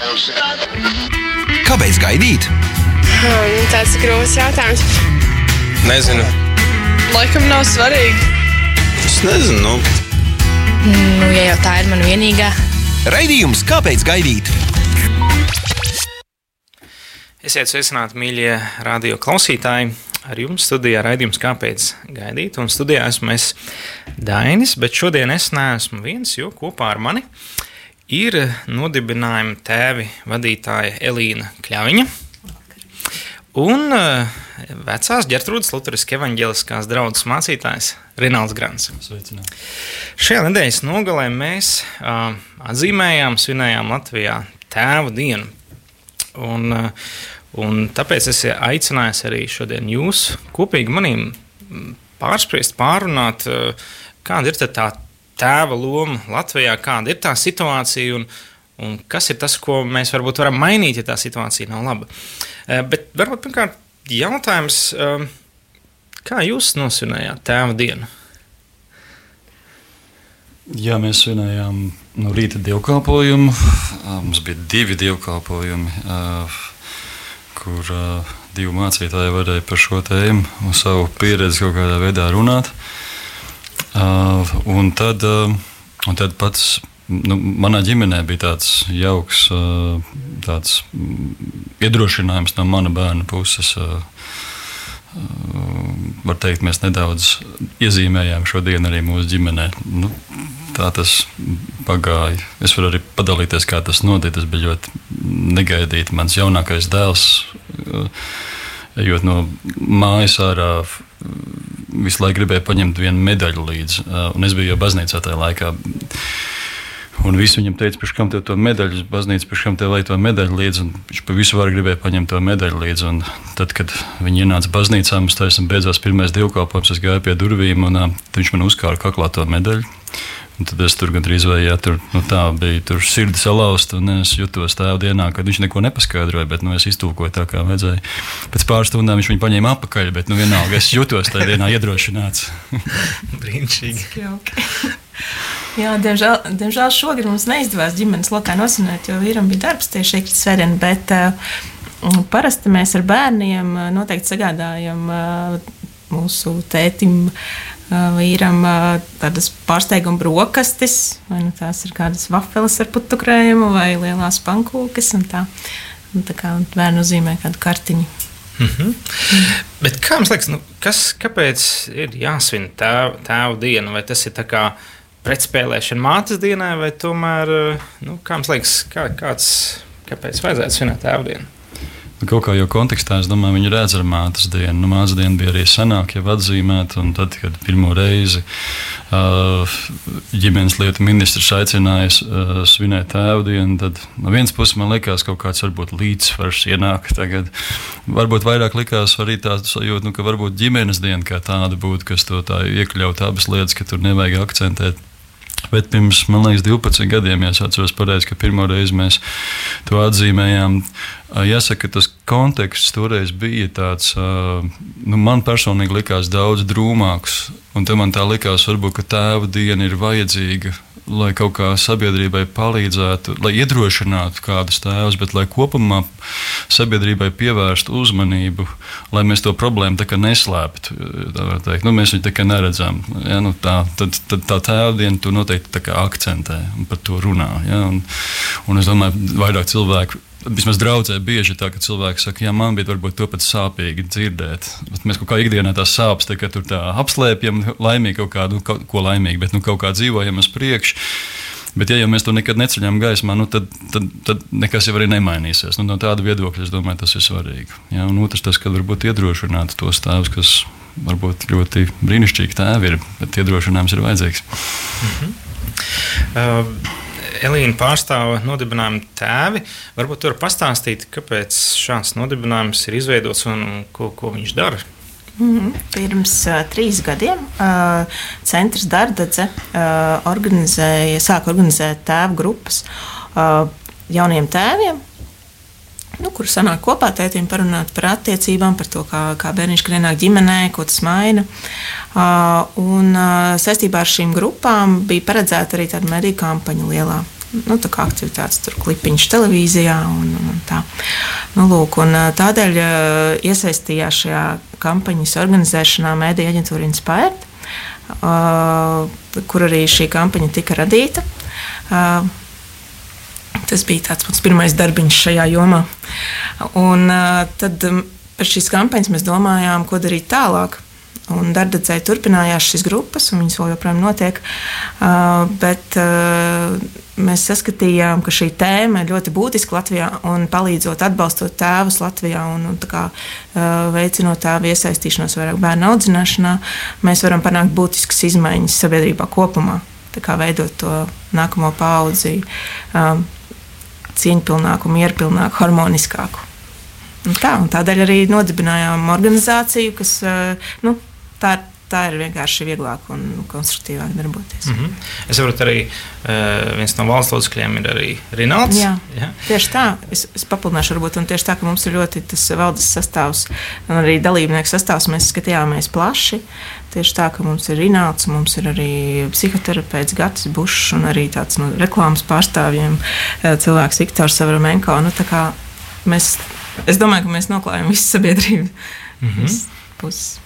Kāpēc gaidīt? Hmm, tas ir grūts jautājums. Nezinu. Laikam nav svarīgi. Es nezinu. Nu. Nu, ja jau tā ir mana vienīgā. Raidījums Kāpēc gaidīt? Esiet sveicināti, mīļie radio klausītāji. Ar jums studijā raidījums Kāpēc gaidīt? Un studijā esmu es Dainis, bet šodien es neesmu viens, jo kopā ar mani ir nodibinājuma tēvi vadītāja Elīna Kļaviņa un uh, vecās ģertrūdas Lutheriskās evaņģēliskās draudzes mācītājs Rināls Grants. Sveicināt. Šajā nedēļas nogalē mēs uh, atzīmējām, svinējām Latvijā tēvu dienu. Un, uh, un tāpēc es aicināju arī šodien jūs kopīgi manim pārspriest, pārunāt, uh, kāda ir tā tēva loma Latvijā, kāda ir tā situācija un, un kas ir tas, ko mēs varbūt varam mainīt, ja tā situācija nav laba. Eh, bet varbūt pirmkārt jautājums, eh, kā jūs nosvinējāt tēva dienu? Jā, mēs svinējām no rīta dievkalpojumu. Mums bija divi dievkalpojumi, kur divi mācītāji varēja par šo tēmu un savu pieredzi kaut kādā veidā runāt. Uh, un, tad, uh, un tad pats nu, manā ģimenē bija tāds jauks uh, tāds iedrošinājums no mana bērna puses. Uh, var teikt, mēs nedaudz iezīmējām šo dienu arī mūsu ģimenē. Nu, tā tas pagāja. Es varu arī padalīties, kā tas notika. Tas bija ļoti negaidīti. Mans jaunākais dēls, ejot no mājas ārā, visu laiku gribēja paņemt vienu medaļu līdzi. Un es biju jau baznīcā tajā laikā. Un visi viņam teica, pēc kam tev to medaļu, baznīca, pēc kam tev lai to medaļu līdzi. Viņš pa visu varu gribēja paņemt to medaļu līdzi. Un tad, kad viņi ienāca baznīcā, mums taisam beidzās pirmais divkalpojums, es gāju pie durvīm un uh, viņš man uzkāra kaklā to medaļu. Un tad es tur gandrīz vai jā, tur, nu, tā bija. Tur sirds salauzta, un es jutos tādā dienā, kad viņš neko nepaskaidroja, bet nu, es iztulkoju tā, kā vajadzēja. Pēc pāris stundām viņš viņu paņēma atpakaļ, bet nu, vienalga es jutos tajā dienā iedrošināts. Brīnišķīgi. Jā, diemžēl, diemžēl šogad mums neizdevās ģimenes lokā nosināt, jo vīram bija darbs tieši šī svētdiena. Bet uh, parasti mēs ar bērniem noteikti sagādājam uh, mūsu tētim vīram tādas pārsteiguma brokastis, vai nu tās ir kādas vafeles ar putukrējumu vai lielās pankūkas. Un tā, un tā kā bērnu zīmē kādu kartiņu. Mm -hmm. mm. Bet kā jums liekas, nu, kas, kāpēc ir jāsvin tēva tēv diena? Vai tas ir pretspēlēšana mātes dienai, vai tomēr, nu, kā jums liekas, kā, kāds, kāpēc vajadzētu svinēt tēva dienu? Kaut kā jau kontekstā, es domāju, viņi redz ar mātes dienu. Nu, mātes diena bija arī senāk, jau atzīmēta. Tad, kad pirmo reizi uh, ģimenes lietu ministrs aicināja uh, svinēt tēvu dienu, tad no vienas puses man likās, ka kaut kāds varbūt līdzsvars ienāk. Tagad varbūt vairāk likās arī tāds sajūta, nu, ka varbūt ģimenes diena kā tāda būtu, kas to tā iekļaut abas lietas, ka tur nevajag akcentēt Bet pirms, man liekas, 12 gadiem, ja es atceros pareizi, ka pirmo reizi mēs to atzīmējām. Jāsaka, tas konteksts toreiz bija tāds, nu, man personīgi likās daudz drūmāks. Un te man tā likās, varbūt, ka tēva diena ir vajadzīga lai kaut kā sabiedrībai palīdzētu, lai iedrošinātu kādus tēvus, bet lai kopumā sabiedrībai pievērstu uzmanību, lai mēs to problēmu neslēptu. Nu, mēs viņu tā kā neredzam. Ja, nu, tā, tad, tad tā tēvdiena tu noteikti akcentē un par to runā. Ja, un, un es domāju, vairāk cilvēku Vismaz draudzē bieži tā, ka cilvēki saka, ja man bija varbūt to pat sāpīgi dzirdēt. Bet mēs kaut kā ikdienā tās sāpes tā, tur tā apslēpjam, laimīgi kaut kādu, kaut ko laimīgu, bet nu, kaut kā dzīvojam uz priekšu. Bet, ja jau mēs to nekad neceļam gaismā, nu, tad, tad, tad nekas jau arī nemainīsies. Nu, no tāda viedokļa es domāju, tas ir svarīgi. Ja? Un otrs, tas, ka varbūt iedrošināt tos tēvus, kas varbūt ļoti brīnišķīgi tēvi ir, bet iedrošinājums ir vajadzīgs. Mm -hmm. uh, Elīna pārstāv nodibinājumu tēvi. Varbūt tur pastāstīt, kāpēc šāds nodibinājums ir izveidots un ko, ko viņš dara. -hmm. Pirms uh, trīs gadiem uh, Centrs Dārdadze uh, organizēja, sāka organizēt tēvu grupas uh, jauniem tēviem, nu, kur sanāk kopā tētim parunāt par attiecībām, par to, kā, kā bērniņš ienāk ģimenē, ko tas maina. Uh, un uh, saistībā ar šīm grupām bija paredzēta arī tāda mediju kampaņa lielā, nu, aktivitātes, tur klipiņš televīzijā. Un, un tā. nu, lūk, un tādēļ iesaistījās šajā kampaņas organizēšanā Mēdīņa aģentūra Inspire, kur arī šī kampaņa tika radīta. Tas bija tāds mans pirmais darbiņš šajā jomā. Un, tad pēc šīs kampaņas mēs domājām, ko darīt tālāk. Un darbdevēji turpinājās šīs grupas, un viņas vēl joprojām notiek. Uh, bet uh, mēs saskatījām, ka šī tēma ir ļoti būtiska Latvijā un palīdzot, atbalstot tēvus Latvijā un, un kā, uh, veicinot tēvu iesaistīšanos vairāk bērnu audzināšanā, mēs varam panākt būtiskas izmaiņas sabiedrībā kopumā. Kā veidot to nākamo paudzi um, cieņpilnāku, mierpilnāku, harmoniskāku. Un tā, un tādēļ arī nodibinājām organizāciju, kas nu, tā, tā ir vienkārši vieglāk un konstruktīvāk darboties. Mm -hmm. Es saprotu, arī uh, viens no valsts locekļiem ir arī Rinalds. Jā, jā. tieši tā. Es, es papildināšu, varbūt, un tieši tā, ka mums ir ļoti tas valdes sastāvs un arī dalībnieku sastāvs. Mēs skatījāmies plaši. Tieši tā, ka mums ir Rinalds, mums ir arī psihoterapeits Gatis Bušs un arī tāds no reklāmas pārstāvjiem cilvēks Viktors Savramenko. Nu, mēs, es domāju, ka mēs noklājam visu sabiedrību. Mm -hmm. Puses.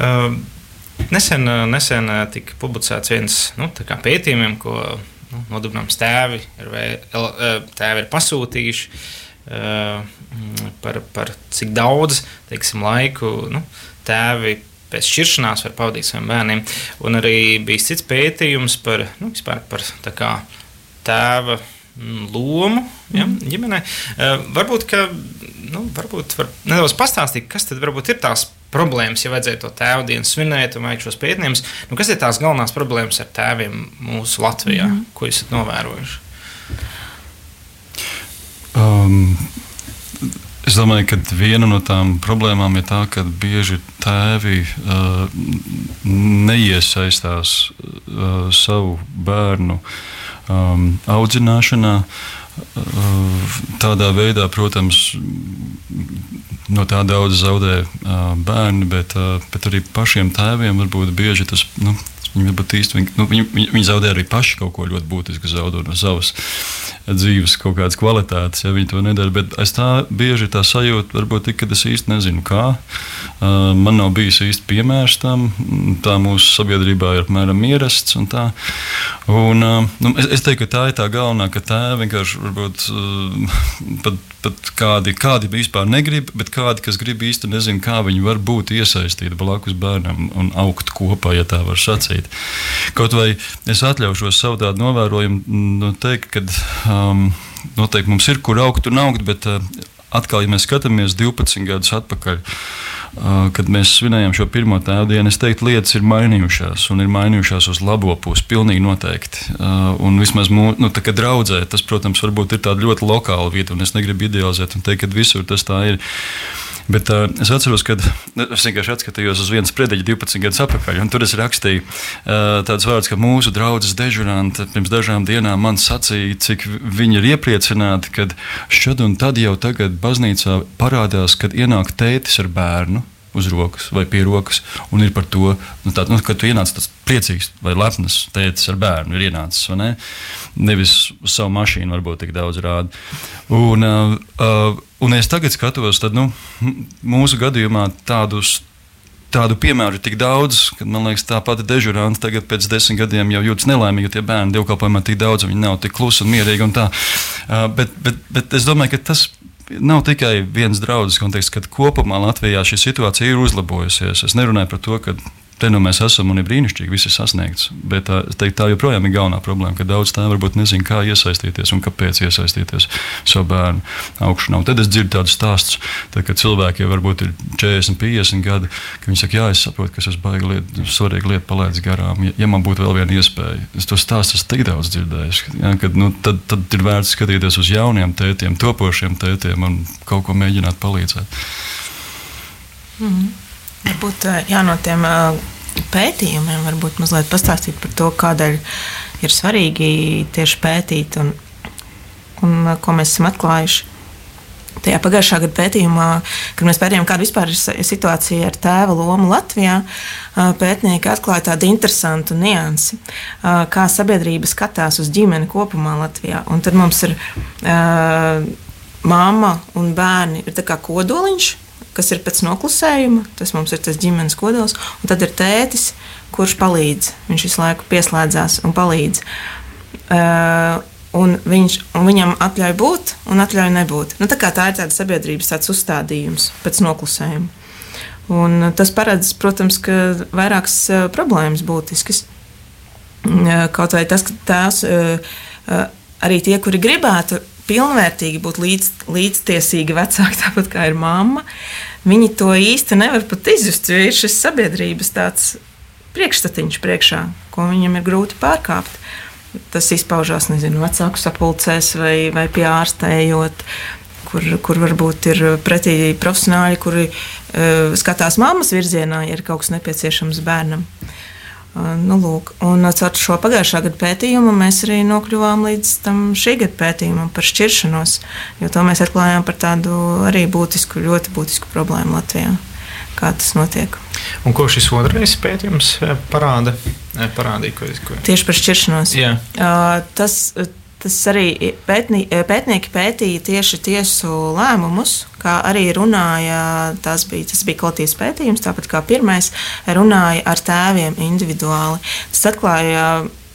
Uh, nesen, nesen tika publicēts viens nu, pētījumiem, ko nu, nodibināms tēvi ir, vēl, tēvi ir pasūtījuši. Uh, par, par cik daudz teiksim, laiku nu, tēvi pēc šķiršanās var pavadīt saviem bērniem. Un arī bija cits pētījums par, nu, par kā, tēva mm, lomu ja, mm. ģimenē. Uh, varbūt, ka, nu, varbūt var nedaudz pastāstīt, kas tad varbūt ir tās problēmas, ja vajadzēja to tēvu dienu svinēt un vajag šos pētījumus. Nu, kas ir tās galvenās problēmas ar tēviem mūsu Latvijā, mm ko esat novērojuši? Um, es domāju, ka viena no tām problēmām ir tā, ka bieži tēvi uh, neiesaistās uh, savu bērnu um, audzināšanā. Uh, tādā veidā, protams, no tā daudz zaudē uh, bērni, bet, uh, bet arī pašiem tēviem varbūt bieži tas. Nu, Viņi, īsti, viņi, nu, viņi, viņi, viņi zaudē arī paši kaut ko ļoti būtisku, zaudot no savas dzīves kaut kādas kvalitātes, ja viņi to nedara. Bet es tā bieži tā sajūtu, varbūt tik, kad es īsti nezinu, kā. Man nav bijis īsti piemērs tam. Tā mūsu sabiedrībā ir apmēram ierasts. Un tā. un, nu, es, es teiktu, ka tā ir tā galvenā, ka tā vienkārši varbūt pat pat kādi, kādi vispār negrib, bet kādi, kas grib īsti nezinu, kā viņi var būt iesaistīti blakus bērnam un augt kopā, ja tā var sacīt. Kaut vai es atļaušos savu tādu novērojumu, nu, teikt, ka um, noteikti mums ir kur augt un augt, bet uh, atkal, ja mēs skatāmies 12 gadus atpakaļ, Uh, kad mēs svinējām šo pirmo tēvu dienu, es teiktu, lietas ir mainījušās un ir mainījušās uz labo pusi. Pilnīgi noteikti. Uh, un vismaz mūsu nu, draudzē, tas, protams, varbūt ir tāda ļoti lokāla vieta, un es negribu idealizēt un teikt, ka visur tas tā ir. Bet uh, es atceros, ka nu, es vienkārši atskatījos uz vienu sprediķu 12 gadus atpakaļ, un tur es rakstīju uh, tādus vārdus, ka mūsu draugs dežurante. Pirms dažām dienām man sacīja, cik viņi ir iepriecināti, ka šad un tad jau tagad baznīcā parādās, kad ienāk tētis ar bērnu uz rokas vai pie rokas. Un ir par to, nu, tā, nu, ka tu ienāc tāds priecīgs vai lepns tēvs ar bērnu, ir ienācis. Ne? Nevis uz savu mašīnu, varbūt tik daudz rāda. Un, uh, uh, un es tagad skatos, tad nu, mūsu gadījumā tādus. Tādu piemēru ir tik daudz, ka man liekas, tā pati dežurante tagad pēc desmit gadiem jau jūtas nelaimīga, jo tie bērni dievkalpojumā tik daudz, viņi nav tik klusi un mierīgi. Un tā. uh, bet, bet, bet es domāju, ka tas nav tikai viens draudzes konteksts, kad kopumā Latvijā šī situācija ir uzlabojusies. Es nerunāju par to, ka te nu mēs esam un ir brīnišķīgi, viss ir sasniegts. Bet tā, teiktu, tā joprojām ir galvenā problēma, ka daudz tā varbūt nezina, kā iesaistīties un kāpēc iesaistīties savu bērnu augšanā. Un tad es dzirdu tādus stāstus, tad, kad cilvēki jau varbūt ir 40, 50 gadi, ka viņi saka, jā, es saprotu, ka es baigi lietu, svarīgi lietu palaidis garām. Ja, ja man būtu vēl viena iespēja, es to stāstu esmu tik daudz dzirdējis, ja, kad, nu, tad, tad ir vērts skatīties uz jauniem tētiem, topošiem tētiem un kaut ko mēģināt palīdzēt. Mm -hmm. Varbūt jā, no tiem pētījumiem varbūt mazliet pastāstīt par to, kādēļ ir svarīgi tieši pētīt un, un ko mēs esam atklājuši. Tajā pagājušā gada pētījumā, kad mēs pētījām, kāda vispār ir situācija ar tēva lomu Latvijā, pētnieki atklāja tādu interesantu niansi, kā sabiedrība skatās uz ģimeni kopumā Latvijā. Un tad mums ir uh, mamma un bērni ir kodoliņš, kas ir pēc noklusējuma. Tas mums ir tas ģimenes kodols, un tad ir tētis, kurš palīdz. Viņš visu laiku pieslēdzās un palīdz. Uh, Un, viņš, un viņam atļauj būt, un atļauj nebūt. Nu, tā, tā ir tāda sabiedrības tāds uzstādījums pēc noklusējuma. Un tas paredz, protams, ka vairākas uh, problēmas būtiskas. Kaut vai tas, ka tās arī tie, kuri gribētu pilnvērtīgi būt līdz, līdztiesīgi vecāki, tāpat kā ir mamma, viņi to īsti nevar pat izjust, jo ir šis sabiedrības tāds priekšstatiņš priekšā, ko viņam ir grūti pārkāpt. Tas izpaužās nezinu, vecāku sapulcēs vai, vai pie ārstējot. Kur, kur varbūt ir pretī profesionāļi, kuri uh, skatās mammas virzienā, ja ir kaut kas nepieciešams bērnam. Uh, nu, lūk, un caur šo pagājušā gada pētījumu mēs arī nokļuvām līdz tam šī gada pētījumam par šķiršanos, jo to mēs atklājām par tādu arī būtisku, ļoti būtisku problēmu Latvijā. Kā tas notiek? Un ko šis otrais pētījums parāda? parādīja. Ko, ko... Tieši par šķiršanos. Jā. Uh, tas, tas arī pētni, pētnieki pētīja tieši tiesu lēmumus, kā arī runāja, tas bija, tas bija kolektīvs pētījums, tāpat kā pirmais, runāja ar tēviem individuāli. Tas atklāja,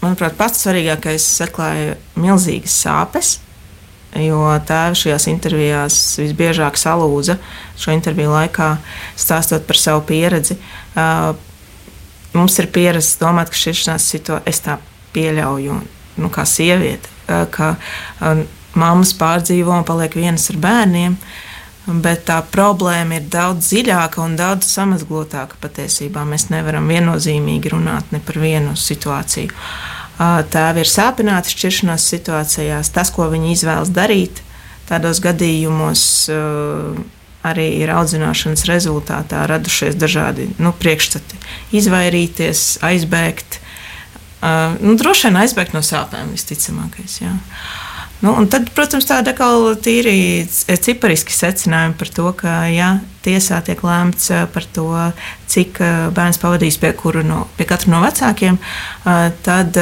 manuprāt, pats svarīgākais, atklāja milzīgas sāpes. Jo tēvs šajās intervijās visbiežāk salūza šo interviju laikā, stāstot par savu pieredzi. Uh, mums ir pieredze domāt, ka šķiršanās situācija, es tā pieļauju, nu, kā sieviete, ka mammas pārdzīvo un paliek vienas ar bērniem. Bet tā problēma ir daudz dziļāka un daudz samazglotāka patiesībā. Mēs nevaram viennozīmīgi runāt ne par vienu situāciju. Tēvi ir sāpināti šķiršanās situācijās. Tas, ko viņi izvēlas darīt, tādos gadījumos arī ir audzināšanas rezultātā radušies dažādi nu, priekšstati. Izvairīties, aizbēgt, nu, droši vien aizbēgt no sāpēm visticamākais. Jā. Nu, tad, protams, tāda atkal tīri cipariski secinājumi par to, ka ja tiesā tiek lēmts par to, cik bērns pavadīs pie, no, pie katra no vecākiem, tad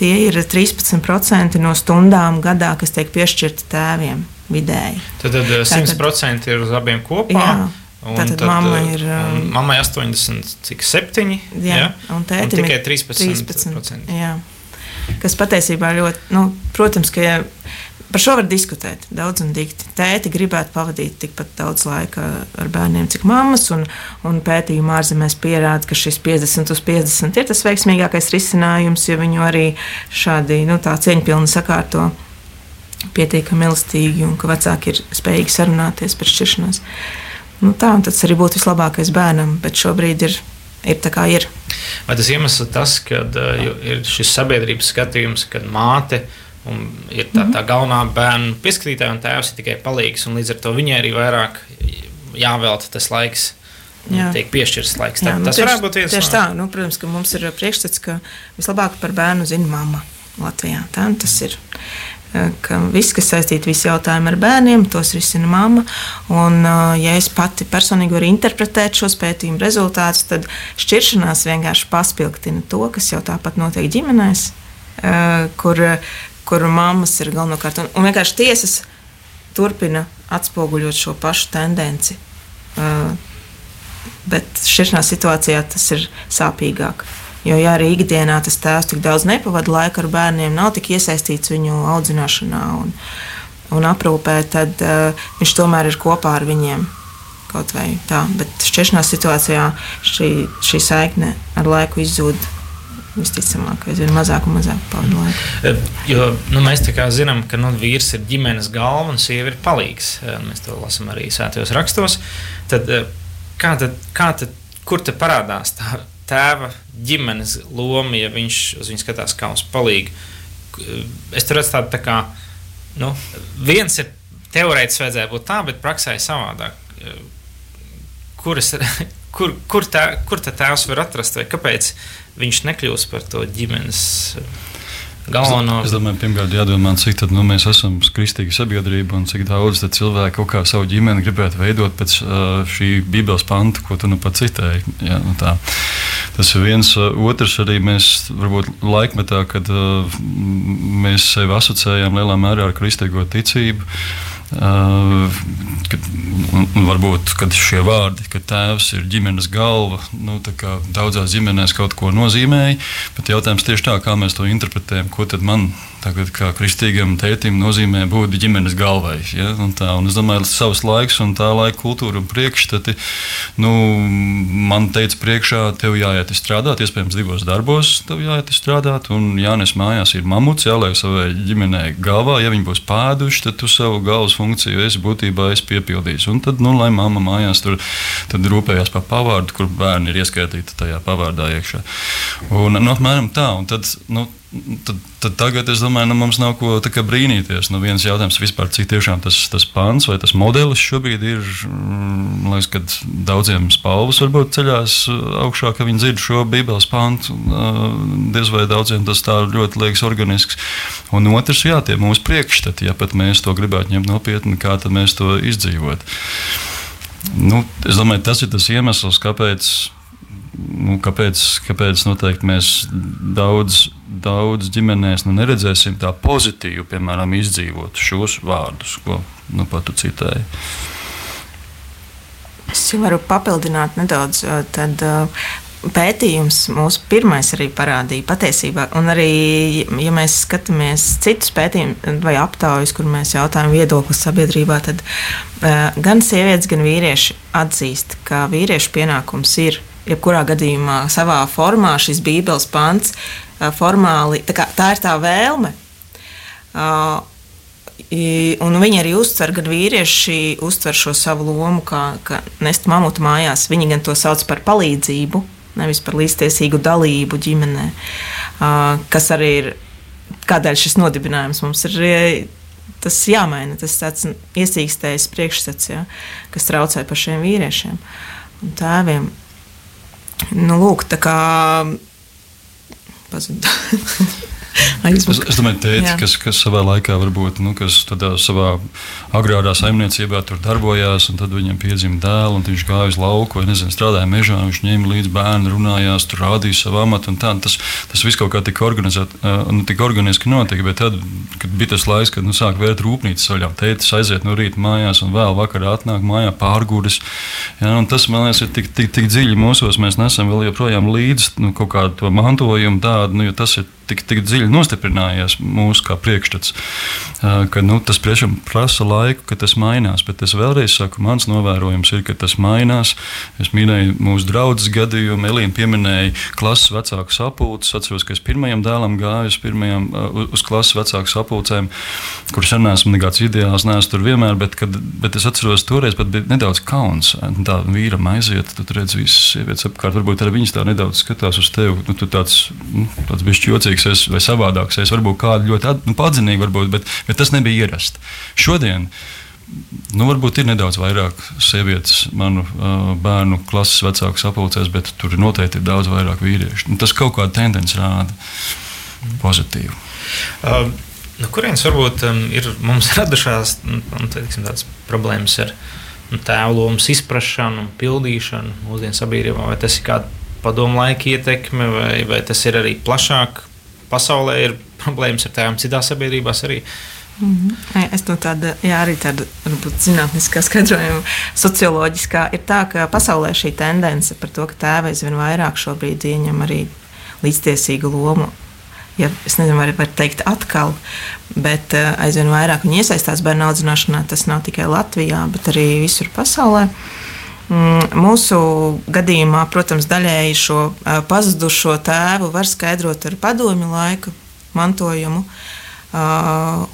tie ir 13% no stundām gadā, kas tiek piešķirti tēviem vidēji. Tad, tad 100% Tātad, ir uz abiem kopā. Jā. Tātad tad, mamma ir. Um, mammai 80, cik 7. Jā, jā? un tētim un tikai 13%. 13% jā. Kas patiesībā ļoti, nu, protams, ka ja, par šo var diskutēt daudz un dikti. Tēti gribētu pavadīt tikpat daudz laika ar bērniem, cik mammas, un, un pētījumā ārzemēs pierāda, ka šis 50 uz 50 ir tas veiksmīgākais risinājums, jo viņu arī šādi, nu, tā cieņpilni sakārto pietiekami elastīgi un ka vecāki ir spējīgi sarunāties par šķiršanos. Nu, tā, tas arī būtu vislabākais bērnam, bet šobrīd ir, ir tā kā ir. Vai tas iemesls tas, ka uh, ir šis sabiedrības skatījums, kad māte ir tā, tā galvenā bērnu pieskatītāja un tēvs ir tikai palīgs, un līdz ar to viņai arī vairāk jāvelta tas laiks. Jā. Tiek piešķirts laiks. Jā, nu, tas tieši, varētu būt viens no tieši tā. Nu, protams, ka mums ir priekšstats, ka vislabāk par bērnu zina mamma Latvijā. Tā tas ir ka viss, kas saistīts visi jautājumi ar bērniem, tos risina mamma. Un, ja es pati personīgi varu interpretēt šos pētījumu rezultātus, tad šķiršanās vienkārši paspilgtina to, kas jau tāpat notiek ģimenēs, kur, kur mammas ir galvenokārt. Un, un vienkārši tiesas turpina atspoguļot šo pašu tendenci. Bet šķiršanās situācijā tas ir sāpīgāk. Jo, ja arī ikdienā tas tēvs tik daudz nepavada laika ar bērniem, nav tik iesaistīts viņu audzināšanā un, un aprūpē, tad uh, viņš tomēr ir kopā ar viņiem. Kaut vai tā, bet šķiršanās situācijā šī, šī saikne ar laiku izzūd visticamāk, aizvien mazāk un mazāk pavadu laiku. Eh, jo nu, mēs zinām, ka nu, vīrs ir ģimenes galva un sieva ir palīgs. Eh, mēs to lasām arī sētajos rakstos. Tad, kā tad, kā tad, kur te parādās tā tēva ģimenes loma, ja viņš uz viņu skatās kā uz palīgu. Es tur redzu tādu tā kā, nu, viens ir teorētiski vajadzēja būt tā, bet praksē ir savādāk. Kur, es, kur, kur, tā, kur tā tēvs var atrast, vai kāpēc viņš nekļūst par to ģimenes galveno. Es domāju, pirmkārt, jādomā, cik tad, nu, mēs esam kristīga sabiedrība un cik daudz cilvēku kaut kā savu ģimeni gribētu veidot pēc uh, šī Bībeles panta, ko tu nu pat citēji. Jā, nu tā. Tas ir viens. Otrs arī mēs varbūt laikmetā, kad uh, mēs sevi asociējam lielā mērā ar kristīgo ticību. Kad, un, un varbūt šie vārdi, ka tēvs ir ģimenes galva, nu, daudzās ģimenēs kaut ko nozīmēja. Bet jautājums tieši tā, kā mēs to interpretējam, ko tad man tagad, kā kristīgam tētim, nozīmē būt ģimenes galvai. Ja? Un tā, un es domāju, ka savs laiks un tā laika kultūra un priekšstati nu, man teica, priekšā tev jāiet strādāt, iespējams, divos darbos tev jāiet strādāt. Un Jānis mājās ir mamuts, jāliek savai ģimenei galvā. Ja viņi būs pēduši, tad tu savu galvas funkciju esi būtībā esi piepildījis. Un tad, nu, lai mamma mājās tur rūpējās par pavārdu, kur bērni ir ieskaitīti tajā pavārdā iekšā. Un, nu, apmēram tā. Un tad, nu, Tad, tad tagad es domāju, ka nu, mums nav ko brīnīties. Nu, viens jautājums vispār, cik tiešām tas, tas pants vai tas modelis šobrīd ir. Mm, man liekas, ka daudziem spalvas varbūt ceļās augšā, ka viņi dzird šo Bībeles pantu. Diez vai daudziem tas tā ļoti liekas organisks. Un otrs, jā, tie mūsu priekšstati, ja pat mēs to gribētu ņemt nopietni, kā tad mēs to izdzīvot. Nu, es domāju, tas ir tas iemesls, kāpēc nu, kāpēc, kāpēc noteikti mēs daudz, daudz ģimenēs nu, neredzēsim tā pozitīvi, piemēram, izdzīvot šos vārdus, ko nu, pat citēji. Es varu papildināt nedaudz. Tad, Pētījums mūsu pirmais arī parādīja patiesībā, un arī, ja mēs skatāmies citus pētījumus vai aptaujas, kur mēs jautājam viedokli sabiedrībā, tad uh, gan sievietes, gan vīrieši atzīst, ka vīriešu pienākums ir jebkurā gadījumā savā formā šis Bībeles pants formāli, tā, kā, tā ir tā vēlme. Uh, un viņi arī uztver, gan vīrieši uztver šo savu lomu, kā, kā nest mamutu mājās. Viņi gan to sauc par palīdzību, nevis par līdztiesīgu dalību ģimenē, uh, kas arī ir kādēļ šis nodibinājums mums ir. Tas jāmaina, tas tāds iesīkstējis priekšstats, ja, kas traucē pašiem vīriešiem un tēviem. Nu, lūk, tā kā pazuda. Es, es domāju, tēti, kas, kas savā laikā varbūt nu, savā agrārā saimniecībā tur darbojās, un tad viņam piedzima dēls, un viņš gāja uz lauku, vai nezinu, strādāja mežā, viņš ņēma līdzi bērnu, runājās, tur rādīja savu amatu. Tā, tas, tas viss kaut kā tik, nu, tik organiski notika, bet tad, kad bija tas laiks, kad nu, sāk vērt rūpnīcas vaļā, tētis aiziet no rīta mājās un vēl vakarā atnāk mājā pārgūris. Ja, tas, man liekas, ir tik, tik, tik dziļi mūsos, mēs nesam vēl joprojām līdzi nu, kaut kādu to mantojumu tādu, nu, jo tas ir tik, tik dziļi nostiprinājies mūsu kā priekšstats, ka nu, tas priekšam prasa laiku, ka tas mainās. Bet es vēlreiz saku, mans novērojums ir, ka tas mainās. Es minēju mūsu draugu gadījumu, Elīna pieminēja klases vecāku sapulces. Es atceros, ka es pirmajam dēlam gāju uz, pirmajam, uz klases vecāku sapulcēm, kuras arī neesmu nekāds ideāls, neesmu tur vienmēr, bet, kad, bet es atceros, toreiz pat bija nedaudz kauns. Tā vīram aiziet, tad redz visas sievietes apkārt, varbūt arī viņas tā nedaudz skatās uz tevi. Nu, tu tāds, nu, tāds bišķi jocīgs esi vai savādāks. Es varbūt kādu ļoti at, nu, padzinīgi, varbūt, bet, bet tas nebija ierasts. Šodien nu, varbūt ir nedaudz vairāk sievietes manu uh, bērnu klases vecāku sapulcēs, bet tur noteikti ir daudz vairāk vīriešu. Nu, tas kaut kāda tendence rāda pozitīvu. Uh, no kurienes varbūt um, ir mums radušās nu, teiksim, problēmas ar nu, tēvu lomas izpratšanu un pildīšanu mūsdienu sabiedrībā? Vai tas ir kāda padomu laika ietekme, vai, vai tas ir arī plašāk pasaulē, ir problēmas ar tēviem citās sabiedrībās arī? Uh, Mm -hmm. Es no tāda, jā, arī tāda varbūt, zinātniskā skaidrojuma, socioloģiskā, ir tā, ka pasaulē šī tendence par to, ka tēvi aizvien vairāk šobrīd ieņem arī līdztiesīgu lomu. Ja, es nezinu, vai var teikt atkal, bet uh, aizvien vairāk viņi iesaistās bērnu audzināšanā. Tas nav tikai Latvijā, bet arī visur pasaulē. Mm, mūsu gadījumā, protams, daļēji šo pazudušo tēvu var skaidrot ar padomju laiku mantojumu.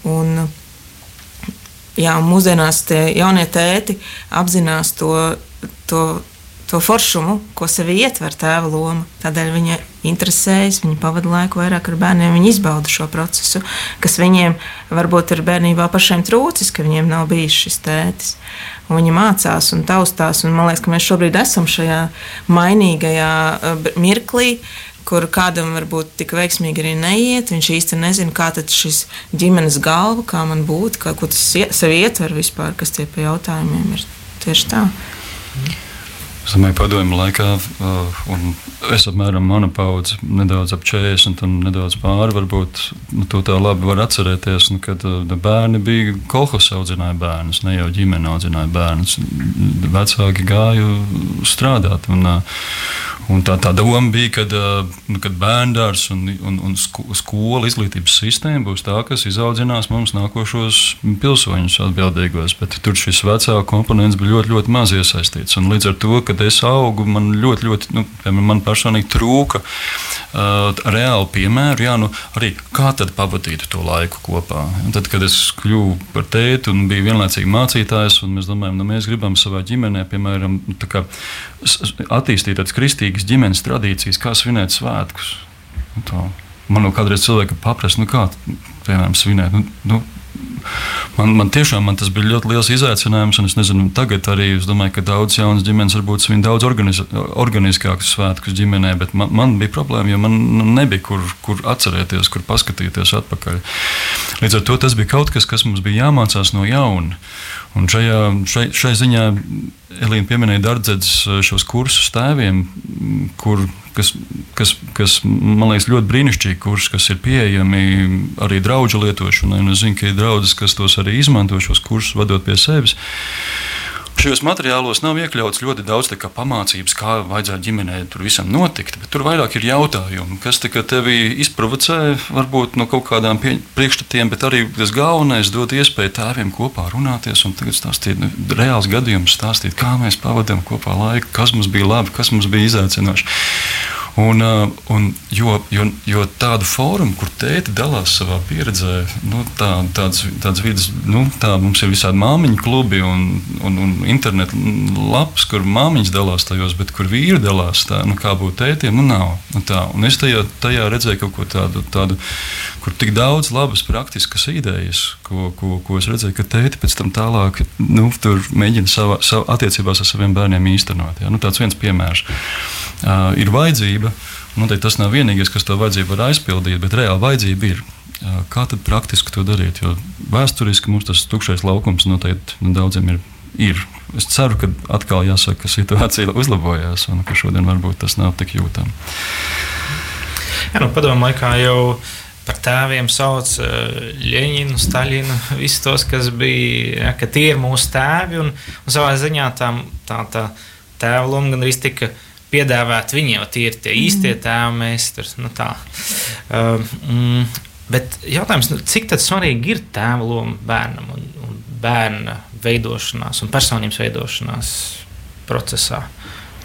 Un, jā, mūsdienās tie jaunie tēti apzinās to, to, to foršumu, ko sevi ietver tēva loma. Tādēļ viņi interesējas, viņi pavada laiku vairāk ar bērniem, viņi izbauda šo procesu, kas viņiem varbūt ir bērnībā pašiem trūcis, ka viņiem nav bijis šis tētis. Un viņi mācās un taustās, un man liekas, ka mēs šobrīd esam šajā mainīgajā uh, mirklī, kur kādam varbūt tik veiksmīgi arī neiet. Viņš īsti nezina, kā šis ģimenes galva, kā man būtu, kā, ko tas sev ietver vispār, kas tie pie jautājumiem ir. Tieši tā. Es som aj povedal mlieka, on es apmēram mana paudze, nedaudz ap 40, un nedaudz pāri, varbūt nu, to tā labi var atcerēties, nu, kad uh, bērni bija kolhos audzināja bērnus, ne jau ģimene audzināja bērnus. Vecāki gāja strādāt. Un, uh, Un tā, tā doma bija, ka nu, bērngārs un, un, un skola izglītības sistēma būs tā, kas izaudzinās mums nākošos pilsoņus atbildīgos. Bet tur šis vecāku komponents bija ļoti, ļoti maz iesaistīts. Un līdz ar to, kad es augu, man ļoti, ļoti, nu, piemēram, man personīgi trūka uh, reāli piemēru, jā, nu, arī kā tad pavadīt to laiku kopā. Un tad, kad es kļuvu par tēti un biju vienlaicīgi mācītājs, un mēs domājam, nu, mēs gribam savā ģimenē, piemēram, nu, kā, attīstīt tādas kristīgas ģimenes tradīcijas, kā svinēt svētkus. Nu, tā. Man jau kādreiz cilvēki paprasa, nu kā piemēram svinēt. Nu, nu, Man, man tiešām man tas bija ļoti liels izaicinājums, un es nezinu, tagad arī es domāju, ka daudz jaunas ģimenes varbūt svin daudz organiz, organiskākus svētkus ģimenē, bet man, man bija problēma, jo man nu, nebija kur, kur atcerēties, kur paskatīties atpakaļ. Līdz ar to tas bija kaut kas, kas mums bija jāmācās no jauna. Un šajā, šai, šai ziņā Elīna pieminēja Dārdzēdas eh, šos kursus tēviem, kur, kas, kas, kas man liekas ļoti brīnišķīgi kurs, kas ir pieejami arī draugu lietošanai. Es zinu, ka ir draugi, kas tos arī izmanto šos kursus, vadot pie sevis. Šajos materiālos nav iekļauts ļoti daudz pamācības, kā vajadzētu ģimenē tur visam notikt, bet tur vairāk ir jautājumi, kas tevi izprovocē, varbūt no kaut kādām priekšstatiem, bet arī tas galvenais dod iespēju tēviem kopā runāties un stāstīt nu, reāls gadījumus, stāstīt, kā mēs pavadām kopā laiku, kas mums bija labi, kas mums bija izaicinoši. Un, uh, un, jo, jo, jo tādu fórumu, kur tēti dalās savā pieredzē, nu, tā, tāds, tāds vidas, nu, tā mums ir visādi māmiņu klubi un, un, un internetu lapas, kur māmiņas dalās tajos, bet kur vīri dalās, tā, nu, kā būt tētiem, nu, nav. Nu, tā. un es tajā, tajā redzēju kaut ko tādu, tādu, kur tik daudz labas praktiskas idejas, ko, ko, ko es redzēju, ka tēti pēc tam tālāk nu, mēģina savā, savā attiecībās ar saviem bērniem īstenot. Ja? Nu, tāds viens piemērs uh, ir vajadzība. Noteikti tas nav vienīgais, kas to vajadzību var aizpildīt, bet reāli vajadzība ir. Kā tad praktiski to darīt? Jo vēsturiski mums tas tukšais laukums noteikti nu, daudziem ir. ir. Es ceru, ka atkal jāsaka, ka situācija uzlabojās un ka šodien varbūt tas nav tik jūtami. Jā, nu, padomu laikā jau par tēviem sauc Ļeņinu, Staļinu, visus tos, kas bija, ja, ka tie ir mūsu tēvi. Un, un savā ziņā tā, tā, tā tēva loma gan arī tika piedāvāt viņiem, jo tie ir tie īstie tēvi. Mēs tur nu, tā. Mm, bet jautājums, nu, cik svarīgi ir tēva loma bērnam un, un bērna veidošanās un personības veidošanās procesā?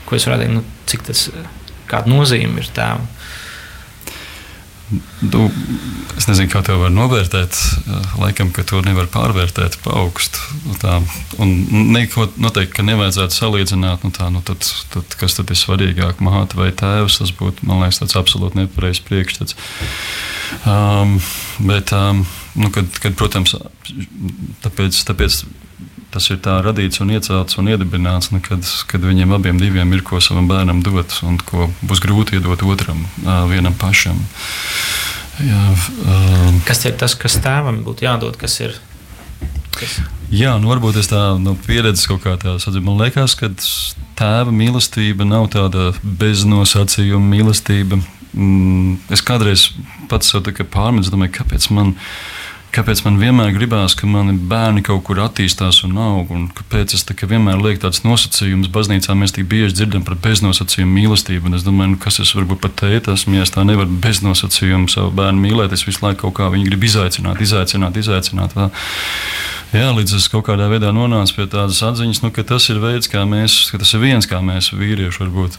Ko es varētu teikt, nu, cik tas, kāda nozīme ir tēvam? Nu, es nezinu, kā to var novērtēt. Laikam, ka to nevar pārvērtēt pa augstu. Nu, tā, un neko noteikti nevajadzētu salīdzināt. Nu, tā, nu, tad, tad, kas tad ir svarīgāk, māte vai tēvs? Tas būtu, man liekas, tāds absolūti nepareizs priekšstats. Um, bet, um, nu, kad, kad, protams, tāpēc, tāpēc tas ir tā radīts un iecelts un iedibināts, nu, kad, viņiem abiem ir ko savam bērnam dot un ko būs grūti iedot otram, vienam pašam. Jā, um, kas ir tas, kas tēvam būtu jādod? Kas ir, kas? Jā, nu varbūt es tā no pieredzes kaut kā tādu saprotu. Man liekas, ka tēva mīlestība nav tāda beznosacījuma mīlestība. Mm, es kādreiz pats sev pārmetu, domāju, kāpēc man ir kāpēc man vienmēr gribās, ka mani bērni kaut kur attīstās un aug, un kāpēc es tā, vienmēr lieku tādus nosacījumus. Baznīcā mēs tik bieži dzirdam par beznosacījumu mīlestību, un es domāju, nu, kas es varbūt pat teikt, esmu, ja es tā nevaru beznosacījumu savu bērnu mīlēt, es visu laiku kaut kā viņu gribu izaicināt, izaicināt, izaicināt. Tā. Jā, līdz es kaut kādā veidā nonācu pie tādas atziņas, nu, ka tas ir veids, kā mēs, ka tas ir viens, kā mēs vīrieši varbūt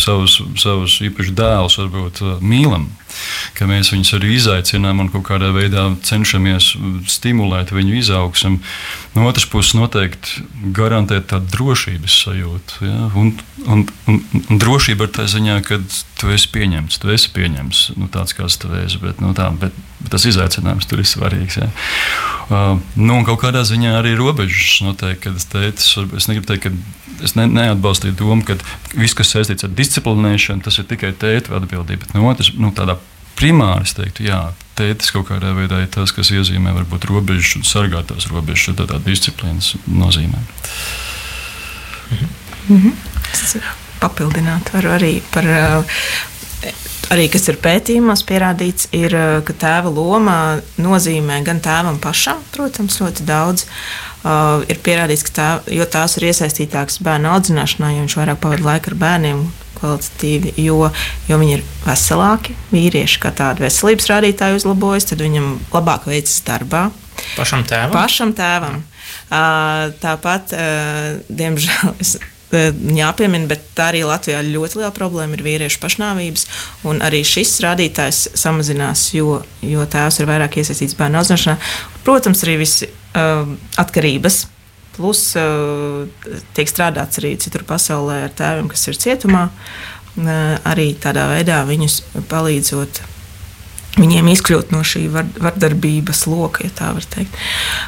savus, savus īpaši dēlus varbūt mīlam. Ka mēs viņus arī izaicinām un kaut kādā veidā cenšamies stimulēt viņu izaugsmu. No otras puses, noteikti garantēt tādu drošības sajūtu. Ja? Un, un, un, un drošība ir tā ziņā, ka tu esi pieņemts, tu esi pieņemts nu, tāds, kāds tu esi. Bet, nu, tā, bet, bet tas izaicinājums tur ir svarīgs. Ja. Uh, nu, un kaut kādā ziņā arī robežas noteikti, kad es teicu, es negribu teikt, ka es ne, neatbalstīju domu, ka viss, kas saistīts ar disciplinēšanu, tas ir tikai tēta atbildība. Bet no otras, nu, tādā primāri es teiktu, jā, tētis kaut kādā veidā ir tas, kas iezīmē varbūt robežas un sargā tās robežas, tādā disciplīnas nozīmē. Mhm. Mhm. Papildināt varu arī par arī kas ir pētījumos pierādīts, ir, ka tēva loma nozīmē gan tēvam pašam, protams, ļoti daudz. Uh, ir pierādīts, ka tā, tās ir iesaistītākas bērnu audzināšanā, jo viņš vairāk pavadīja laiku ar bērniem, kvalitatīvi, jo, jo viņi ir veselāki. Vīrieši kā tādi veselības rādītāji uzlabojas, tad viņam labāk veicas darbā. Pašam tēvam. Pašam tēvam. Uh, tāpat, uh, diemžēl, es jāpiemina, bet tā arī Latvijā ļoti liela problēma ir vīriešu pašnāvības. Arī šis rādītājs samazinās, jo, jo tēvs ir vairāk iesaistīts bērnu audzināšanā. Protams, arī visi uh, atkarības. Plus uh, tiek strādāts arī citur pasaulē ar tēviem, kas ir cietumā. Uh, arī tādā veidā viņus palīdzot viņiem izkļūt no šī var, vardarbības loka, ja tā var teikt.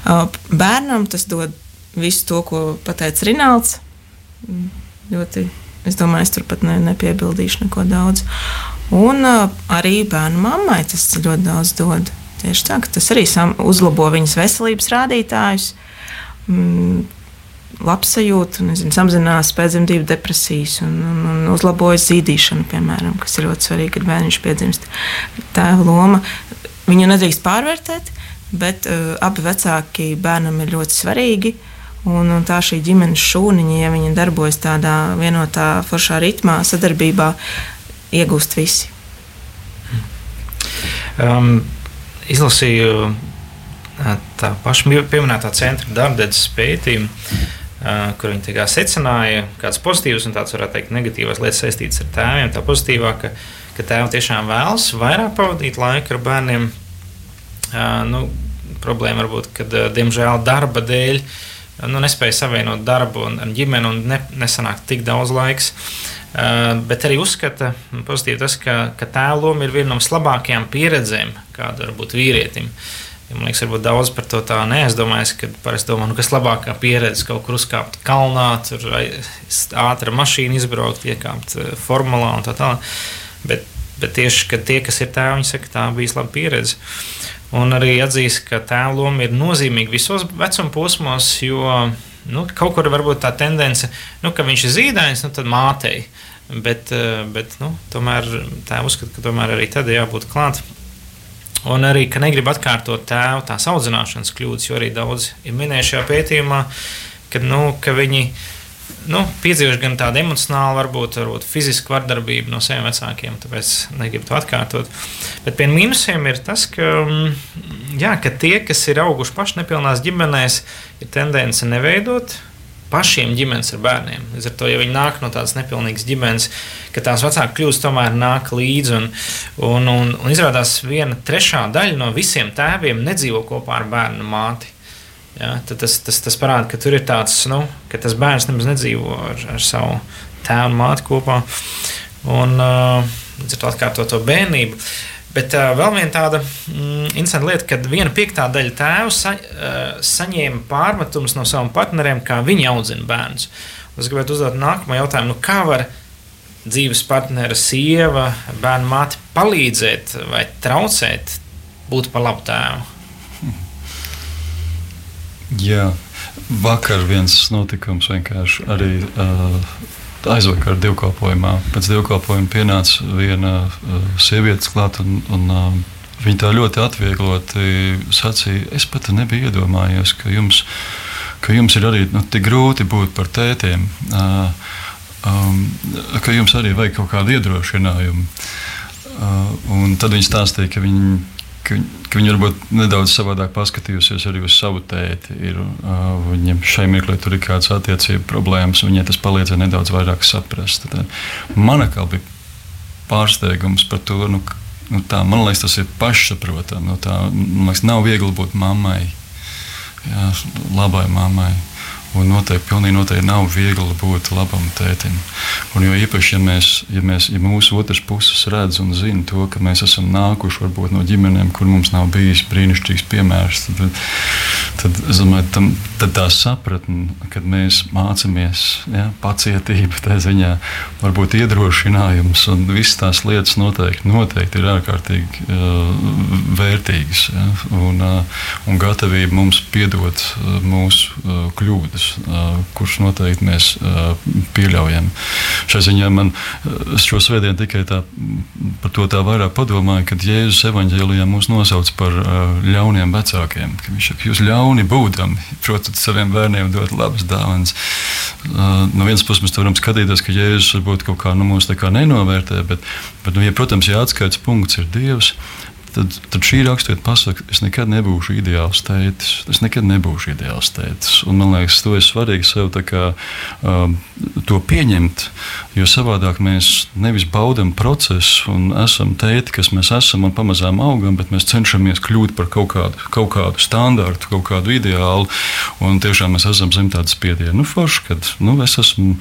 Uh, bērnam tas dod visu to, ko pateica Rināls ļoti, es domāju, es turpat ne, nepiebildīšu neko daudz. Un arī bērnu mammai tas ļoti daudz dod. Tieši tā, tas arī sam, uzlabo viņas veselības rādītājus, mm, labsajūtu, nezinu, samazinās pēcdzemdību depresijas un, un, un uzlabojas zīdīšanu, piemēram, kas ir ļoti svarīgi, kad bērniņš piedzimst. Tēva loma viņu nedrīkst pārvērtēt, bet uh, abi vecāki bērnam ir ļoti svarīgi. Uh, Un, un tā šī ģimenes šūniņa, ja viņi darbojas tādā vienotā foršā ritmā, sadarbībā, iegūst visi. Um, izlasīju tā paša pieminētā centra darbdedzes pētījumu, uh, kur viņi secināja, kādas pozitīvas un tādas, varētu teikt, negatīvas lietas saistītas ar tēviem. Tā pozitīvā, ka, ka tēvi tiešām vēlas vairāk pavadīt laiku ar bērniem. Uh, nu, problēma varbūt, ka, diemžēl, darba dēļ uh, nu, nespēja savienot darbu un, un ģimeni un ne, nesanāk tik daudz laiks. Uh, bet arī uzskata pozitīvi tas, ka, ka tēva loma ir viena no vislabākajām pieredzēm, kāda var būt vīrietim. Ja, man liekas, varbūt daudz par to tā neaizdomājas, kad parasti domā, nu, kas labākā pieredze kaut kur uzkāpt kalnā, tur ātri mašīnu izbraukt, iekāpt formulā un tā tālāk. Bet, bet tieši tie, kas ir tēvi, viņi saka, tā bija laba pieredze. Un arī atzīst, ka tēva loma ir nozīmīga visos vecuma posmos, jo nu, kaut kur varbūt tā tendence, nu, ka viņš ir zīdainis, nu, tad mātei. Bet, eh, bet nu, tomēr tā uzskata, ka tomēr arī tad jābūt klāt. Un arī, ka negrib atkārtot tēva tās audzināšanas kļūdas, jo arī daudz ir minējuši šajā pētījumā, ka, nu, ka viņi viņi nu, piedzīvojuši gan tādu emocionālu, varbūt, varbūt fizisku vardarbību no saviem vecākiem, tāpēc negribu to atkārtot. Bet pie mīnusiem ir tas, ka, mm, jā, ka tie, kas ir auguši paši nepilnās ģimenēs, ir tendence neveidot pašiem ģimenes ar bērniem. Līdz ar to, ja viņi nāk no tādas nepilnīgas ģimenes, ka tās vecāki kļūst tomēr nāk līdzi. Un, un, un, un izrādās, viena trešā daļa no visiem tēviem nedzīvo kopā ar bērnu māti. Ja, tas, tas, tas parāda, ka tur ir tāds, nu, ka tas bērns nemaz nedzīvo ar, ar savu tēvu un māti kopā. Un uh, līdz ar to atkārto to bērnību. Bet uh, vēl viena tāda mm, interesanta lieta, kad viena piektā daļa tēvu sa, uh, saņēma pārmetumus no saviem partneriem, kā viņi audzina bērnus. Es gribētu uzdot nākamo jautājumu, nu, kā var dzīves partnera, sieva, bērnu māte palīdzēt vai traucēt būt par labu tēvu? Jā, vakar viens notikums vienkārši arī. Uh, Aizvakar divkalpojumā. Pēc divkalpojuma pienāca viena uh, sieviete klāt, un, un uh, viņa tā ļoti atviegloti sacīja, es pat nebiju iedomājies, ka jums, ka jums ir arī nu, tik grūti būt par tētiem, uh, um, ka jums arī vajag kaut kādu iedrošinājumu. Uh, tad viņa stāstīja, ka viņa ka, ka viņa varbūt nedaudz savādāk paskatījusies arī uz savu tēti. Ir, uh, viņam šai mirklī tur ir kādas attiecību problēmas, un viņai tas palīdzēja nedaudz vairāk saprast. Tad, mana kā bija pārsteigums par to, nu, nu, tā, man liekas, tas ir pašsaprotami. Nu, tā, man liekas, nav viegli būt mammai, jā, labai mammai. Un noteikti, pilnīgi noteikti nav viegli būt labam tētim. Un jo īpaši, ja, mēs, ja, mēs, ja mūsu otrs puses redz un zina to, ka mēs esam nākuši varbūt, no ģimenēm, kur mums nav bijis brīnišķīgs piemērs, tad, tad, domāju, tam, tad tā sapratne, kad mēs mācāmies ja, pacietību, tā ziņā, varbūt iedrošinājums un visas tās lietas noteikti, noteikti ir ārkārtīgi uh, vērtīgas. Ja, un, uh, un gatavība mums piedot uh, mūsu uh, kļūdas kļūdas, kurš noteikti mēs pieļaujam. Šai ziņā man šo svētdienu tikai tā, par to tā vairāk padomāju, kad Jēzus evanģēlijā mūs nosauc par ļauniem vecākiem. Viņš saka, jūs ļauni būdami, protat saviem bērniem dot labas dāvanas. No vienas puses mēs varam skatīties, ka Jēzus varbūt kaut kā nu, kā nenovērtē, bet, bet nu, ja, protams, ja atskaits punkts ir Dievs, tad, tad šī raksturība pasaka, es nekad nebūšu ideāls tētis. Es nekad nebūšu ideāls tētis. Un, man liekas, to ir svarīgi sev kā, um, to pieņemt, jo savādāk mēs nevis baudām procesu un esam tēti, kas mēs esam un pamazām augam, bet mēs cenšamies kļūt par kaut kādu, kaut kādu standārtu, kaut kādu ideālu. Un tiešām mēs esam zem tādas spiediena. Nu, forši, kad nu, es esmu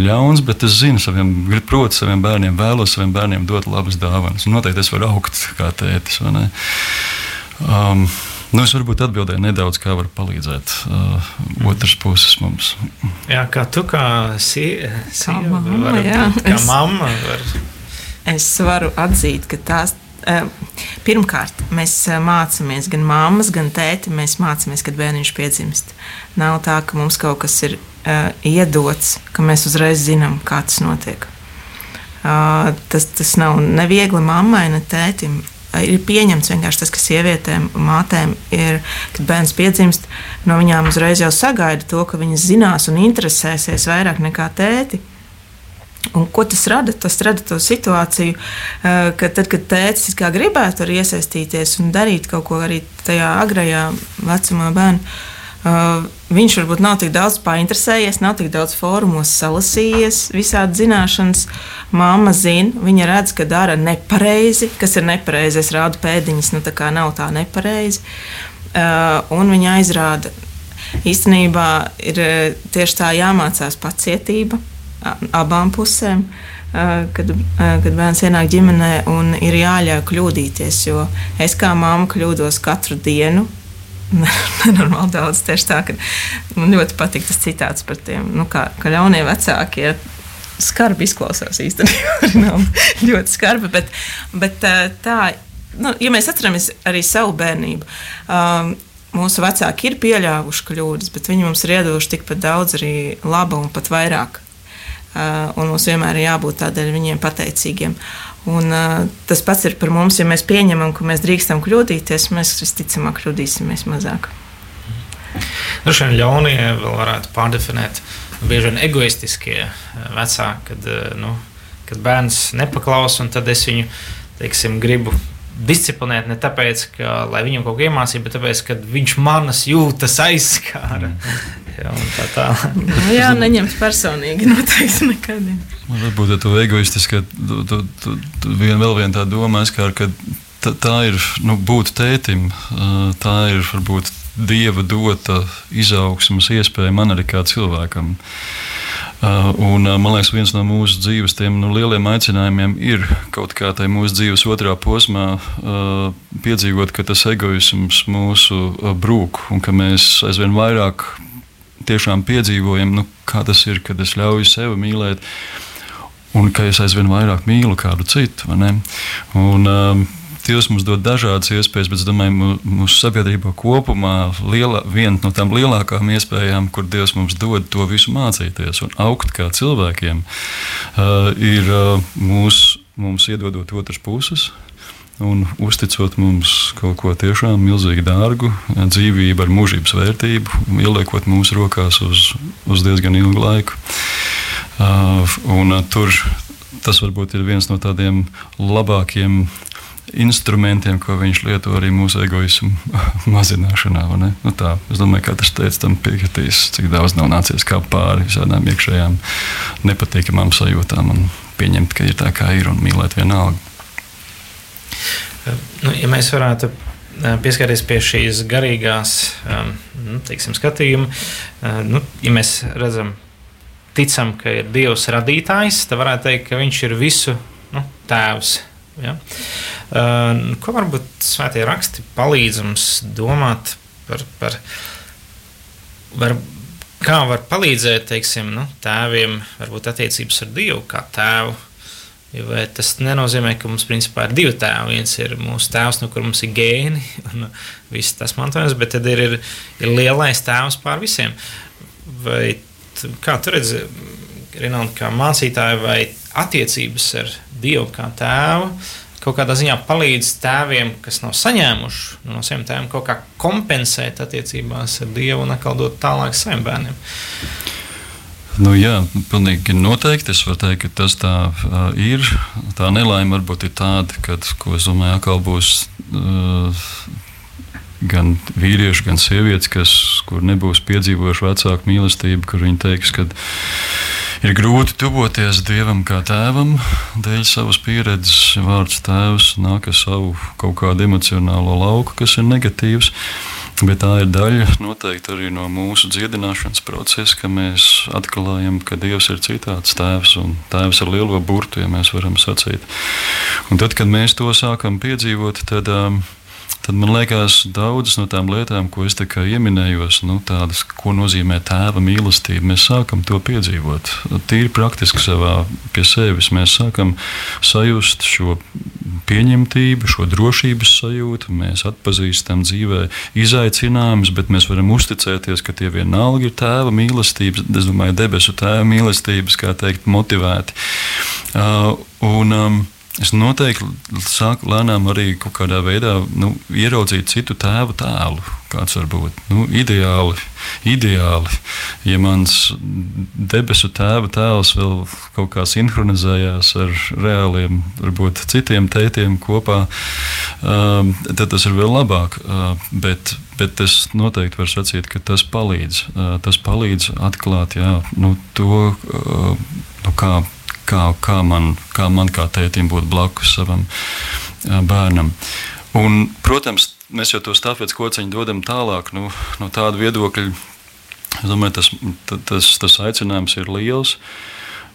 ļauns, bet es zinu, saviem, protu saviem bērniem, vēlos saviem bērniem dot labas dāvanas. Un noteikti es varu augt kā tētis lietas. Um, Nu, es varbūt atbildēju nedaudz, kā var palīdzēt uh, otrs puses mums. Jā, kā tu kā sieva, kā mamma, var, jā. kā es, mamma var. Es varu atzīt, ka tās. Uh, pirmkārt, mēs uh, mācāmies gan mammas, gan tēti. Mēs mācāmies, kad bērniņš piedzimst. Nav tā, ka mums kaut kas ir uh, iedots, ka mēs uzreiz zinām, kā tas notiek. Uh, tas, tas nav neviegli mammai, ne tētim ir pieņemts vienkārši tas, ka sievietēm, mātēm ir, kad bērns piedzimst, no viņām uzreiz jau sagaida to, ka viņas zinās un interesēsies vairāk nekā tēti. Un ko tas rada? Tas rada to situāciju, ka tad, kad tēvs gribētu iesaistīties un darīt kaut ko arī tajā agrajā vecumā, bērnam, Uh, viņš varbūt nav tik daudz painteresējies, nav tik daudz fórumos salasījies, visādi zināšanas. Māma zina, viņa redz, ka dara nepareizi, kas ir nepareizi. Es rādu pēdiņas, nu tā kā nav tā nepareizi. Uh, un viņa aizrāda, īstenībā ir tieši tā jāmācās pacietība abām pusēm. Uh, kad, kad bērns ienāk ģimenē, ir jāļauj kļūdīties. Jo es kā mamma kļūdos katru dienu, nenormāli daudz. Tieši tā, ka man ļoti patīk tas citāts par tiem, nu, kā, ka ļaunie vecāki ir. Skarbi izklausās īstenībā. ļoti skarbi, bet, bet tā, nu, ja mēs atceramies arī savu bērnību, um, mūsu vecāki ir pieļāvuši kļūdas, bet viņi mums ir iedoši tikpat daudz arī laba un pat vairāk. Uh, un mums vienmēr ir jābūt tādēļ viņiem pateicīgiem. Un, uh, tas pats ir par mums. Ja mēs pieņemam, ka mēs drīkstam kļūdīties, mēs visticamāk kļūdīsimies mazāk. Nu, šiem ļaunie vēl varētu pārdefinēt bieži vien egoistiskie vecāki, kad, nu, kad bērns nepaklausa, un tad es viņu teiksim, gribu disciplinēt ne tāpēc, ka, lai viņam kaut ko iemācītu, bet tāpēc, ka viņš manas jūtas aizskāra. Mm. Jā, tā tā. nu, jā, neņemt personīgi noteikti nekad. Varbūt tā egoistiski, ka tu, tu, tu vien, vēl viena tā doma aizskāra, ka tā, tā ir nu, būt tētim, tā ir varbūt dieva dota izaugsmas iespēja man arī kā cilvēkam. Un, man liekas, viens no mūsu dzīves tiem, nu, lieliem aicinājumiem ir kaut kā tajā mūsu dzīves otrā posmā piedzīvot, ka tas egoisms mūsu brūk un ka mēs aizvien vairāk tiešām piedzīvojam, nu, kā tas ir, kad es ļauju sev mīlēt, un ka es aizvien vairāk mīlu kādu citu. Un, um, Dievs mums dod dažādas iespējas, bet es domāju, mūsu sabiedrībā kopumā liela, viena no tām lielākām iespējām, kur Dievs mums dod to visu mācīties un augt kā cilvēkiem, uh, ir uh, mūs, mums iedodot otras puses, un uzticot mums kaut ko tiešām milzīgi dārgu, dzīvību ar mūžības vērtību, ieliekot mūsu rokās uz, uz diezgan ilgu laiku. Uh, un, uh, tur tas varbūt ir viens no tādiem labākiem instrumentiem, ko viņš lieto arī mūsu egoismu mazināšanā. Nu tā, es domāju, ka tas teica tam piekritīs, cik daudz nav nācies kā pāri visādām iekšējām nepatīkamām sajūtām un pieņemt, ka ir tā kā ir un mīlēt vienalga. Nu, ja mēs varētu pieskarties pie šīs garīgās nu, teiksim, skatījuma. Nu, ja mēs redzam, ticam, ka ir Dievs radītājs, tad varētu teikt, ka viņš ir visu nu, tēvs. Ja? Ko varbūt svētie raksti palīdz mums domāt par, par var, kā var palīdzēt teiksim, nu, tēviem, varbūt attiecības ar Dievu kā tēvu. Vai tas nenozīmē, ka mums principā ir divi tēvi. Viens ir mūsu tēvs, no kur mums ir gēni un viss tas mantojums, bet tad ir, ir, ir lielais tēvs pār visiem. Vai kā tu redzi, Rinaldi, kā mācītāji, vai attiecības ar Dievu kā tēvu kaut kādā ziņā palīdz tēviem, kas nav saņēmuši no saviem tēviem, kaut kā kompensēt attiecībās ar Dievu un atkal dot tālāk saviem bērniem. Nu, jā, pilnīgi noteikti. Es varu teikt, ka tas tā uh, ir. Tā nelaime varbūt ir tāda, ka, ko es domāju, atkal būs uh, gan vīrieši, gan sievietes, kas, kur nebūs piedzīvojuši vecāku mīlestību, kur viņi teiks, ka Ir grūti tuvoties dievam kā tēvam, dēļ savas pieredzes. Vārds tēvs nāk ar savu kaut kādu emocionālo lauku, kas ir negatīvs. Bet tā ir daļa noteikti arī no mūsu dziedināšanas procesa, ka mēs atklājam, ka Dievs ir citāds tēvs un tēvs ar lielo burtu, ja mēs varam sacīt. Un tad, kad mēs to sākam piedzīvot, tad. Um, tad man liekas, daudzas no tām lietām, ko es pieminējos, nu, tādas, ko nozīmē tēva mīlestība, mēs sākam to piedzīvot. Tīri praktiski savā pie sevis mēs sākam sajust šo pieņemtību, šo drošības sajūtu. Mēs atpazīstam dzīvē izaicinājumus, bet mēs varam uzticēties, ka tie vienalga ir tēva mīlestības, es domāju, debesu tēva mīlestības, kā teikt, motivēti. Uh, un, um, Es noteikti sāku lēnām arī kaut kādā veidā nu, ieraudzīt citu tēvu tēlu. Kāds var būt nu, ideāli, ideāli, ja mans debesu tēva tēls vēl kaut kā sinhronizējās ar reāliem, varbūt citiem tētiem kopā, um, tad tas ir vēl labāk. Uh, bet, bet es noteikti varu sacīt, ka tas palīdz. Uh, tas palīdz atklāt jā, nu, to, uh, nu, kā kā, kā, man, kā man kā tētim būt blakus savam bērnam. Un, protams, mēs jau to stāvpēc kociņu dodam tālāk nu, no tāda viedokļa. Es domāju, tas, tas, tas aicinājums ir liels.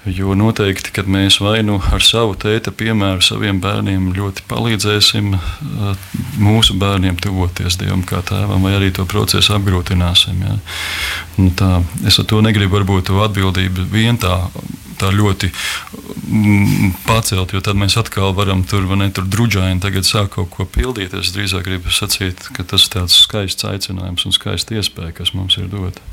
Jo noteikti, kad mēs vai nu ar savu tēta piemēru saviem bērniem ļoti palīdzēsim mūsu bērniem tuvoties Dievam kā tēvam, vai arī to procesu apgrūtināsim. Ja. Nu tā, es ar to negribu varbūt to atbildību vien tā tā ļoti mm, pacelt, jo tad mēs atkal varam tur, ne, tur drudžaini tagad sākt kaut ko pildīt. Es drīzāk gribu sacīt, ka tas ir tāds skaists aicinājums un skaists iespēja, kas mums ir dota.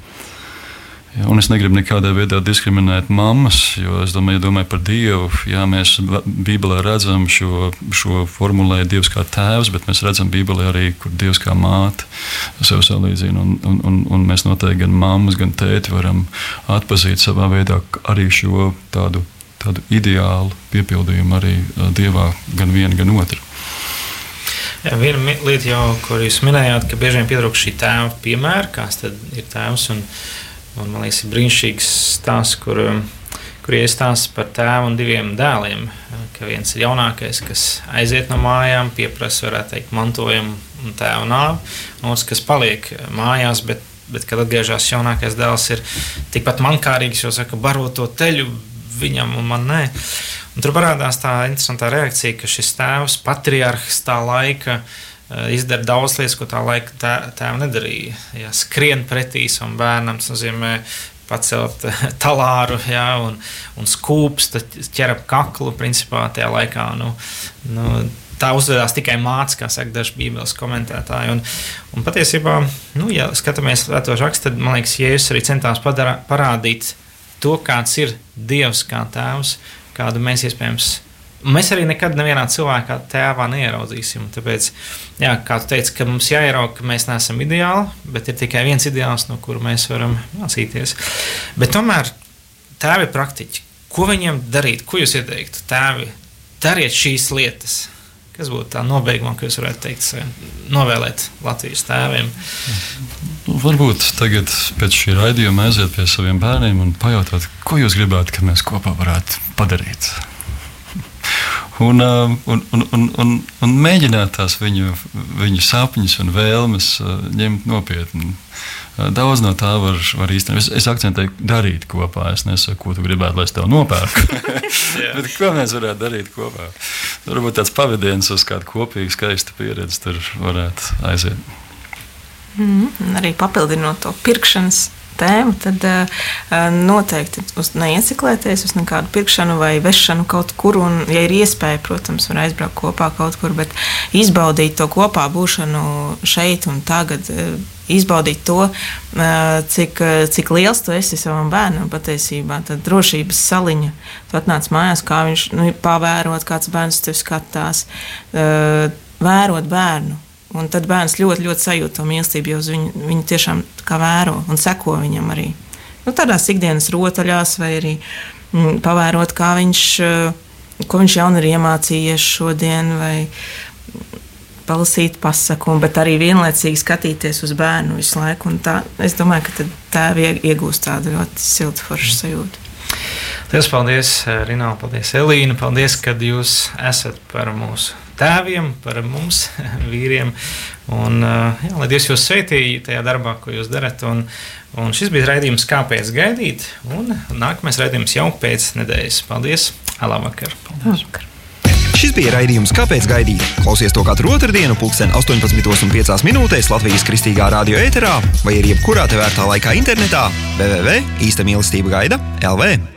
Un es negribu nekādā veidā diskriminēt mammas, jo es domāju, ja domāju par Dievu. Jā, mēs Bībelē redzam šo, šo formulēju Dievs kā tēvs, bet mēs redzam Bībelē arī, kur Dievs kā māte sev salīdzina. Un, un, un, un mēs noteikti gan mammas, gan tēti varam atpazīt savā veidā arī šo tādu, tādu ideālu piepildījumu arī Dievā, gan viena, gan otra. Jā, viena lieta, jau, ko jūs minējāt, ka bieži vien pietrūkst šī tēva piemēra, kas ir tēvs. Un, Un, man liekas, ir brīnišķīgs stāsts, kur, um, kur iestāsta par tēvu un diviem dēliem. Ka viens ir jaunākais, kas aiziet no mājām, pieprasa, varētu teikt, mantojumu un tēva nāvi, un otrs, kas paliek mājās, bet, bet kad atgriežas jaunākais dēls, ir tikpat mankārīgs, jo saka, baro to teļu viņam un man nē. Un tur parādās tā interesantā reakcija, ka šis tēvs, patriarhs tā laika, uh, izdara daudz lietas, ko tā laika tā, tēva nedarīja. Ja skrien pretī savam bērnam, tas nozīmē pacelt talāru ja, un, un skūpstu, ķer ap kaklu. Principā tajā laikā nu, nu, tā uzvedās tikai mācīja, kā saka daži bībeles komentētāji. Un, un patiesībā, nu, ja skatāmies uz rakstu, tad man liekas, Jēzus arī centās padara, parādīt to, kāds ir Dievs kā tēvs, kādu mēs iespējams Mēs arī nekad nevienā cilvēkā tēvā neieraudzīsim. Tāpēc, jā, kā tu teici, ka mums jāierauga, ka mēs neesam ideāli, bet ir tikai viens ideāls, no kura mēs varam mācīties. Bet tomēr tēvi ir praktiķi. Ko viņiem darīt? Ko jūs ieteiktu? Tēvi, dariet šīs lietas. Kas būtu tā nobeigumā, ko jūs varētu teikt, novēlēt Latvijas tēviem? Varbūt tagad pēc šī raidījuma aiziet pie saviem bērniem un pajautāt, ko jūs gribētu, ka mēs kopā varētu padarīt. Un, um, un, un, un, un, un mēģināt tās viņu, viņu sapņus un vēlmes uh, ņemt nopietni. Uh, daudz no tā var, var īstenībā. Es, es akcentēju, darīt kopā. Es nesaku, ko tu gribētu, lai es tev nopērku. Bet ko mēs varētu darīt kopā? Varbūt tāds pavadiens uz kādu kopīgu, skaistu pieredzi tur varētu aiziet. Mm, arī papildinot to pirkšanas tēmu, tad uh, noteikti uz neieciklēties uz nekādu pirkšanu vai vešanu kaut kur. Un, ja ir iespēja, protams, var aizbraukt kopā kaut kur, bet izbaudīt to kopā būšanu šeit un tagad. Uh, Izbaudīt to, cik, cik liels tu esi savam bērnam patiesībā. Tad drošības saliņa. Tu atnāc mājās, kā viņš nu, pavērot, kāds bērns tev skatās, vērot bērnu Un tad bērns ļoti, ļoti sajūt to mīlestību, jo viņu, viņu tiešām vēro un seko viņam arī. Nu, tādās ikdienas rotaļās, vai arī mm, pavērot, kā viņš, eh, ko viņš jaunu ir iemācījies šodien, vai palasīt pasaku, bet arī vienlaicīgi skatīties uz bērnu visu laiku. Tā, es domāju, ka tā iegūst tādu ļoti siltu foršu sajūtu. Lielas paldies, Rina, paldies, Elīna. Paldies, ka jūs esat par mūsu tēviem, par mums, vīriem. Un, jā, lai Dievs jūs sveitīja tajā darbā, ko jūs darat. Un, un šis bija raidījums, kāpēc gaidīt. Un nākamais raidījums jau pēc nedēļas. Paldies! Labvakar! Paldies. Labvakar. Šis bija raidījums, kāpēc gaidīt. Klausies to katru otrdienu, pulksten 18,5 minūtēs Latvijas kristīgā radio ēterā vai arī jebkurā tevērtā laikā internetā www.īsta mīlestība gaida LV.